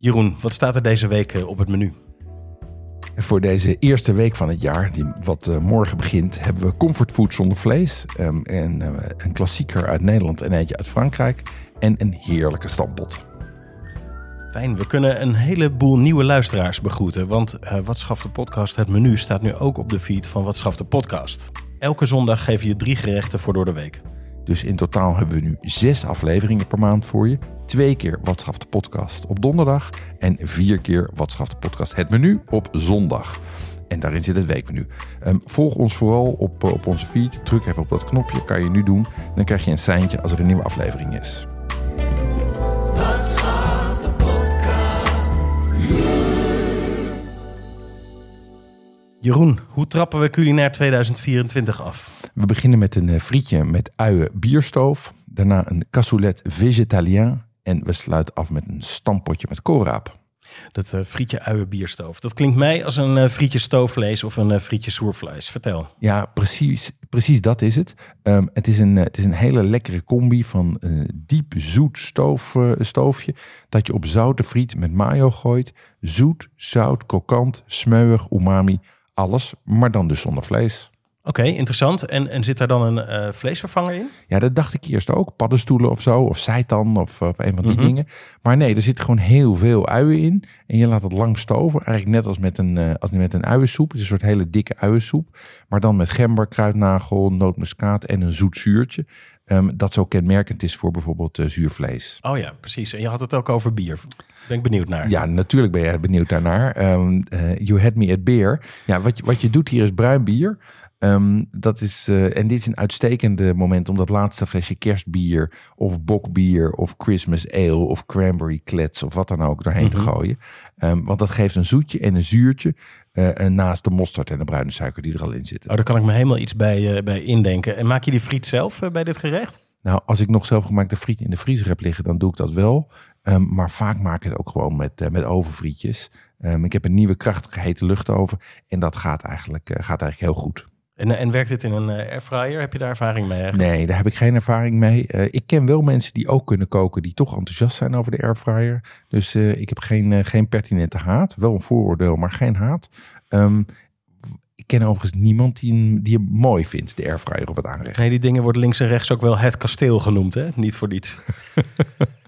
Jeroen, wat staat er deze week eh, op het menu? Voor deze eerste week van het jaar, die wat uh, morgen begint, hebben we comfortfood zonder vlees. Um, en uh, een klassieker uit Nederland en eentje uit Frankrijk. En een heerlijke stampot. Fijn, we kunnen een heleboel nieuwe luisteraars begroeten. Want uh, Wat schaft de podcast, het menu, staat nu ook op de feed van Wat schaft de podcast. Elke zondag geven je drie gerechten voor door de week. Dus in totaal hebben we nu zes afleveringen per maand voor je. Twee keer Wat schaft de podcast op donderdag. En vier keer Wat schaft de podcast het menu op zondag. En daarin zit het weekmenu. Um, volg ons vooral op, op onze feed. Druk even op dat knopje, kan je nu doen. Dan krijg je een seintje als er een nieuwe aflevering is. Jeroen, hoe trappen we culinair 2024 af? We beginnen met een frietje met uien bierstoof. Daarna een cassoulet végétalien. En we sluiten af met een stampotje met koolraap. Dat uh, frietje uien bierstoof. Dat klinkt mij als een uh, frietje stoofvlees of een uh, frietje soervlees. Vertel. Ja, precies, precies dat is het. Um, het, is een, het is een hele lekkere combi van diep zoet stoof, stoofje. Dat je op zoute friet met mayo gooit. Zoet, zout, krokant, smeuig, umami. Alles, maar dan dus zonder vlees. Oké, okay, interessant. En, en zit daar dan een uh, vleesvervanger in? Ja, dat dacht ik eerst ook. Paddenstoelen of zo, of seitan of, of een van die mm -hmm. dingen. Maar nee, er zit gewoon heel veel uien in. En je laat het lang stoven. Eigenlijk net als met een, uh, als met een uiensoep. Het is een soort hele dikke uiensoep. Maar dan met gember, kruidnagel, nootmuskaat en een zoet zuurtje. Um, dat zo kenmerkend is voor bijvoorbeeld uh, zuurvlees. Oh ja, precies. En je had het ook over bier. Ben ik benieuwd naar. Ja, natuurlijk ben je benieuwd daarnaar. Um, you had me at beer. Ja, wat wat je doet hier is bruin bier. Um, dat is, uh, en dit is een uitstekende moment om dat laatste flesje kerstbier of bokbier of Christmas ale of cranberry klets of wat dan ook doorheen mm -hmm. te gooien. Um, want dat geeft een zoetje en een zuurtje uh, naast de mosterd en de bruine suiker die er al in zitten. Oh, daar kan ik me helemaal iets bij, uh, bij indenken. En maak je die friet zelf bij dit gerecht? Nou, als ik nog zelfgemaakte friet in de vriezer heb liggen, dan doe ik dat wel. Um, maar vaak maak ik het ook gewoon met, met ovenfrietjes. ik heb een nieuwe krachtige hete luchtoven en dat gaat eigenlijk, gaat eigenlijk heel goed. En, en werkt dit in een airfryer? Heb je daar ervaring mee? Eigenlijk? Nee, daar heb ik geen ervaring mee. Uh, ik ken wel mensen die ook kunnen koken, die toch enthousiast zijn over de airfryer. Dus uh, ik heb geen, uh, geen pertinente haat. Wel een vooroordeel, maar geen haat. Um, ik ken overigens niemand die, die hem mooi vindt, de airfryer of het aanrecht. Nee, die dingen worden links en rechts ook wel het kasteel genoemd, hè? Niet voor niets.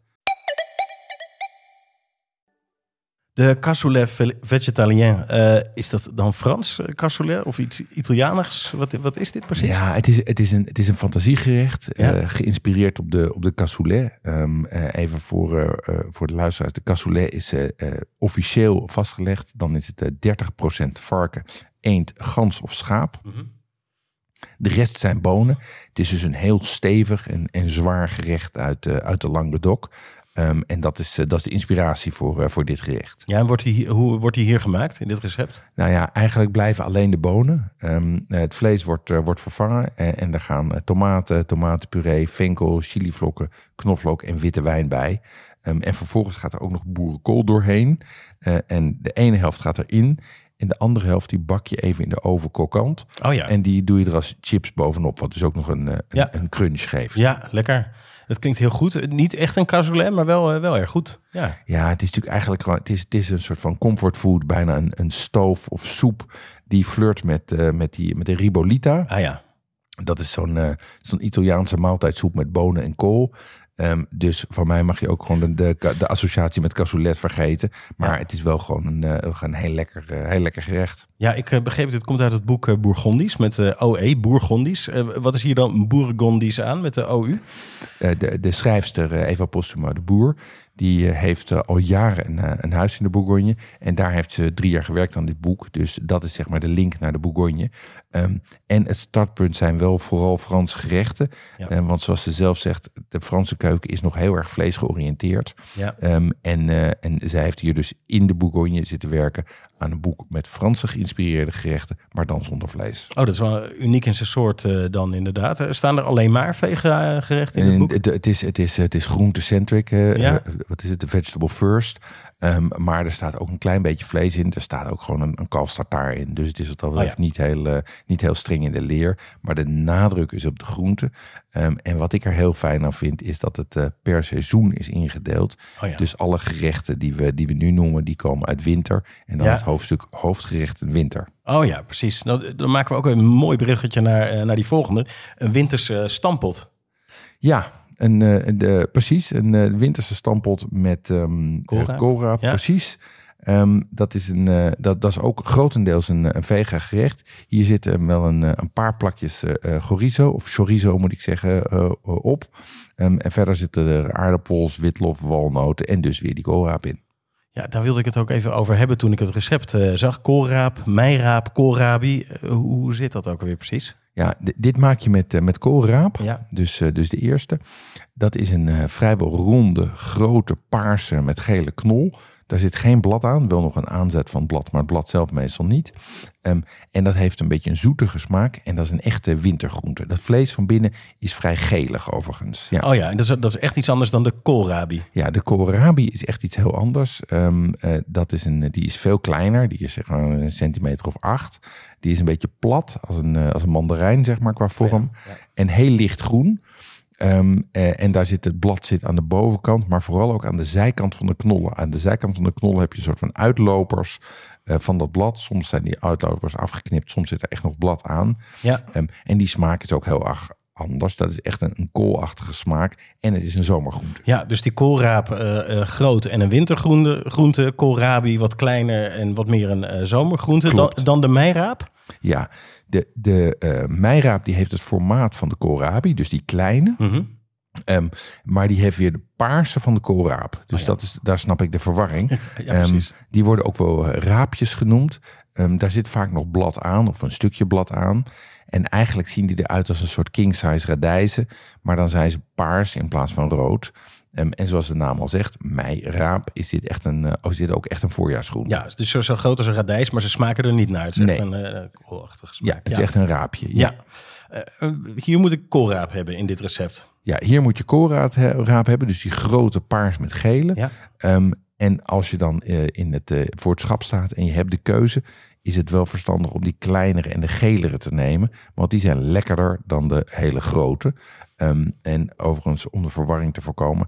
De cassoulet végétalien, uh, is dat dan Frans cassoulet of iets Italiaanigs? Wat, wat is dit precies? Ja, het is, het is, een, het is een fantasiegerecht, ja? uh, geïnspireerd op de, op de cassoulet. Um, uh, even voor, voor de luisteraars, de cassoulet is officieel vastgelegd. Dan is het 30% varken, eend, gans of schaap. Mm -hmm. De rest zijn bonen. Het is dus een heel stevig en, en zwaar gerecht uit, uit de Languedoc. Um, en dat is, uh, dat is de inspiratie voor, uh, voor dit gerecht. Ja, en wordt die, hoe wordt die hier gemaakt in dit recept? Nou ja, eigenlijk blijven alleen de bonen. Um, het vlees wordt, uh, wordt vervangen en, en er gaan tomaten, tomatenpuree, venkel, chilivlokken, knoflook en witte wijn bij. Um, en vervolgens gaat er ook nog boerenkool doorheen. en de ene helft gaat erin en de andere helft die bak je even in de oven kokant. Oh ja. En die doe je er als chips bovenop, wat dus ook nog een, een, ja. een crunch geeft. Ja, lekker. Het klinkt heel goed. Niet echt een cassoulet, maar wel, wel erg goed. Ja. ja, het is natuurlijk eigenlijk gewoon... Het is, het is een soort van comfortfood, bijna een, een stoof of soep... die flirt met, uh, met, die, met de ribolita. Ah ja. Dat is zo'n uh, zo'n Italiaanse maaltijdsoep met bonen en kool. Um, dus van mij mag je ook gewoon de, de, de associatie met cassoulet vergeten. Maar ja. het is wel gewoon een, uh, een heel, lekker, uh, heel lekker gerecht. Ja, ik uh, begreep het. Het komt uit het boek Bourgondisch met OE, Bourgondisch. wat is hier dan Bourgondisch aan met de OU? de, de schrijfster Eva Postuma de Boer. Die heeft al jaren een, een, huis in de Bourgogne. En daar heeft ze drie jaar gewerkt aan dit boek. Dus dat is zeg maar de link naar de Bourgogne. Ehm, en het startpunt zijn wel vooral Franse gerechten. Ja. want zoals ze zelf zegt, de Franse keuken is nog heel erg vleesgeoriënteerd. Ja. Um, en, en zij heeft hier dus in de Bourgogne zitten werken aan een boek met Franse geïnspireerde gerechten, maar dan zonder vlees. Oh, dat is wel uniek in zijn soort uh, dan inderdaad. Eh, staan er alleen maar vega gerechten in het boek? Het, het, is, het is, het is groente-centric. Uh, ja. Wat is het? De vegetable first. Um, maar er staat ook een klein beetje vlees in. Er staat ook gewoon een, een kalfstartaar in. Dus het is wat dat oh, niet, heel, uh, niet heel streng in de leer. Maar de nadruk is op de groente. Um, en wat ik er heel fijn aan vind, is dat het uh, per seizoen is ingedeeld. Oh, ja. Dus alle gerechten die we, die we nu noemen, die komen uit winter. En dan ja. het hoofdstuk hoofdgerechten winter. Oh ja, precies. Nou, dan maken we ook een mooi bruggetje naar, uh, naar die volgende. Een winterse stampot. Ja, een, uh, de, precies, een uh, winterse stampot met um, Cora. precies. Um, dat, is een, uh, dat, dat is ook grotendeels een, een vega gerecht. Hier zitten wel een, een paar plakjes chorizo, of chorizo moet ik zeggen, op. Um, en verder zitten er aardappels, witlof, walnoten en dus weer die koolraap in. Ja, daar wilde ik het ook even over hebben toen ik het recept zag. Koolraap, meiraap, koolrabi. hoe zit dat ook weer precies? Ja, dit maak je met, uh, met koolraap. Ja. Dus, uh, dus de eerste. Dat is een uh, vrijwel ronde, grote, paarse met gele knol. Daar zit geen blad aan, wel nog een aanzet van blad, maar het blad zelf meestal niet. Um, en dat heeft een beetje een zoetige smaak en dat is een echte wintergroente. Dat vlees van binnen is vrij gelig overigens. Ja. Oh ja, en dat is, dat is echt iets anders dan de koolrabi. Ja, de koolrabi is echt iets heel anders. Um, uh, dat is een, die is veel kleiner, die is zeg maar een centimeter of acht. Die is een beetje plat, als een, uh, als een mandarijn zeg maar qua vorm. Ja, ja. En heel licht groen. Um, eh, en daar zit het blad zit aan de bovenkant, maar vooral ook aan de zijkant van de knollen. Aan de zijkant van de knollen heb je een soort van uitlopers uh, van dat blad. Soms zijn die uitlopers afgeknipt, soms zit er echt nog blad aan. Ja. Um, en die smaak is ook heel erg anders. Dat is echt een, een, koolachtige smaak en het is een zomergroente. Ja, dus die koolraap uh, groot en een wintergroente, groente, koolrabi wat kleiner en wat meer een zomergroente dan, dan de meiraap? Ja, de, de uh, meiraap die heeft het formaat van de koolrabi, dus die kleine. Mm um, maar die heeft weer de paarse van de koolraap. Dus oh, ja. dat is, daar snap ik de verwarring. ja, um, die worden ook wel eh, raapjes genoemd. Um, daar zit vaak nog blad aan of een stukje blad aan. En eigenlijk zien die eruit als een soort king-size radijzen. Maar dan zijn ze paars in plaats van rood. Um, en zoals de naam al zegt, raap is dit, echt een, uh, is dit ook echt een voorjaarsgroen. Ja, dus zo, zo groot als een radijs, maar ze smaken er niet naar. Het is nee. echt een uh, koolachtige smaak. Ja, het is echt een raapje. Ja. ja. Uh, hier moet ik koolraap hebben in dit recept. Ja, hier moet je koolraap hebben, dus die grote paars met gele. Ja. Um, en als je dan in het, voor het schap staat en je hebt de keuze, is het wel verstandig om die kleinere en de gelere te nemen. Want die zijn lekkerder dan de hele grote. Um, en overigens, om de verwarring te voorkomen,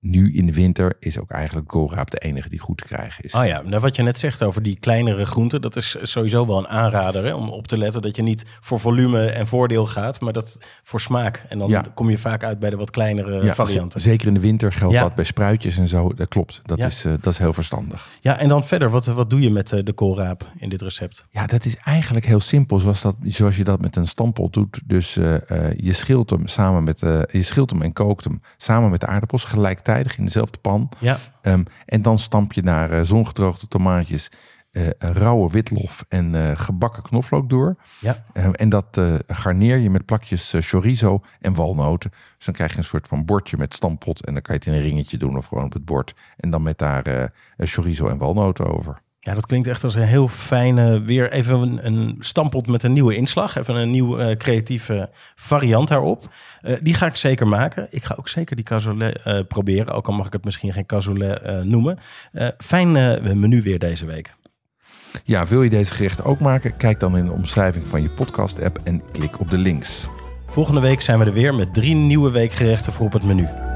nu in de winter is ook eigenlijk koolraap de enige die goed te krijgen is. Oh ja, nou wat je net zegt over die kleinere groenten, dat is sowieso wel een aanrader hè, om op te letten dat je niet voor volume en voordeel gaat, maar dat voor smaak. En dan ja. kom je vaak uit bij de wat kleinere ja, varianten. Zeker in de winter geldt ja. dat bij spruitjes en zo. Dat klopt, dat, is, uh, dat is heel verstandig. Ja, en dan verder, wat, wat doe je met uh, de koolraap in dit recept? Ja, dat is eigenlijk heel simpel, zoals, dat, zoals je dat met een stampot doet. Dus uh, je schilt hem samen met, je schilt hem en kookt hem samen met de aardappels gelijktijdig in dezelfde pan. Ja. Um, en dan stamp je naar uh, zongedroogde tomaatjes, uh, rauwe witlof en uh, gebakken knoflook door. Ja. Um, en dat garneer je met plakjes chorizo en walnoten. Dus dan krijg je een soort van bordje met stampot. En dan kan je het in een ringetje doen of gewoon op het bord. En dan met daar chorizo en walnoten over. Ja, dat klinkt echt als een heel fijne, weer even een, een stampot met een nieuwe inslag. Even een nieuwe uh, creatieve variant daarop. Uh, die ga ik zeker maken. Ik ga ook zeker die cassoulet uh, proberen, ook al mag ik het misschien geen cassoulet noemen. fijn menu weer deze week. Ja, wil je deze gerechten ook maken? Kijk dan in de omschrijving van je podcast-app en klik op de links. Volgende week zijn we er weer met drie nieuwe weekgerechten voor op het menu.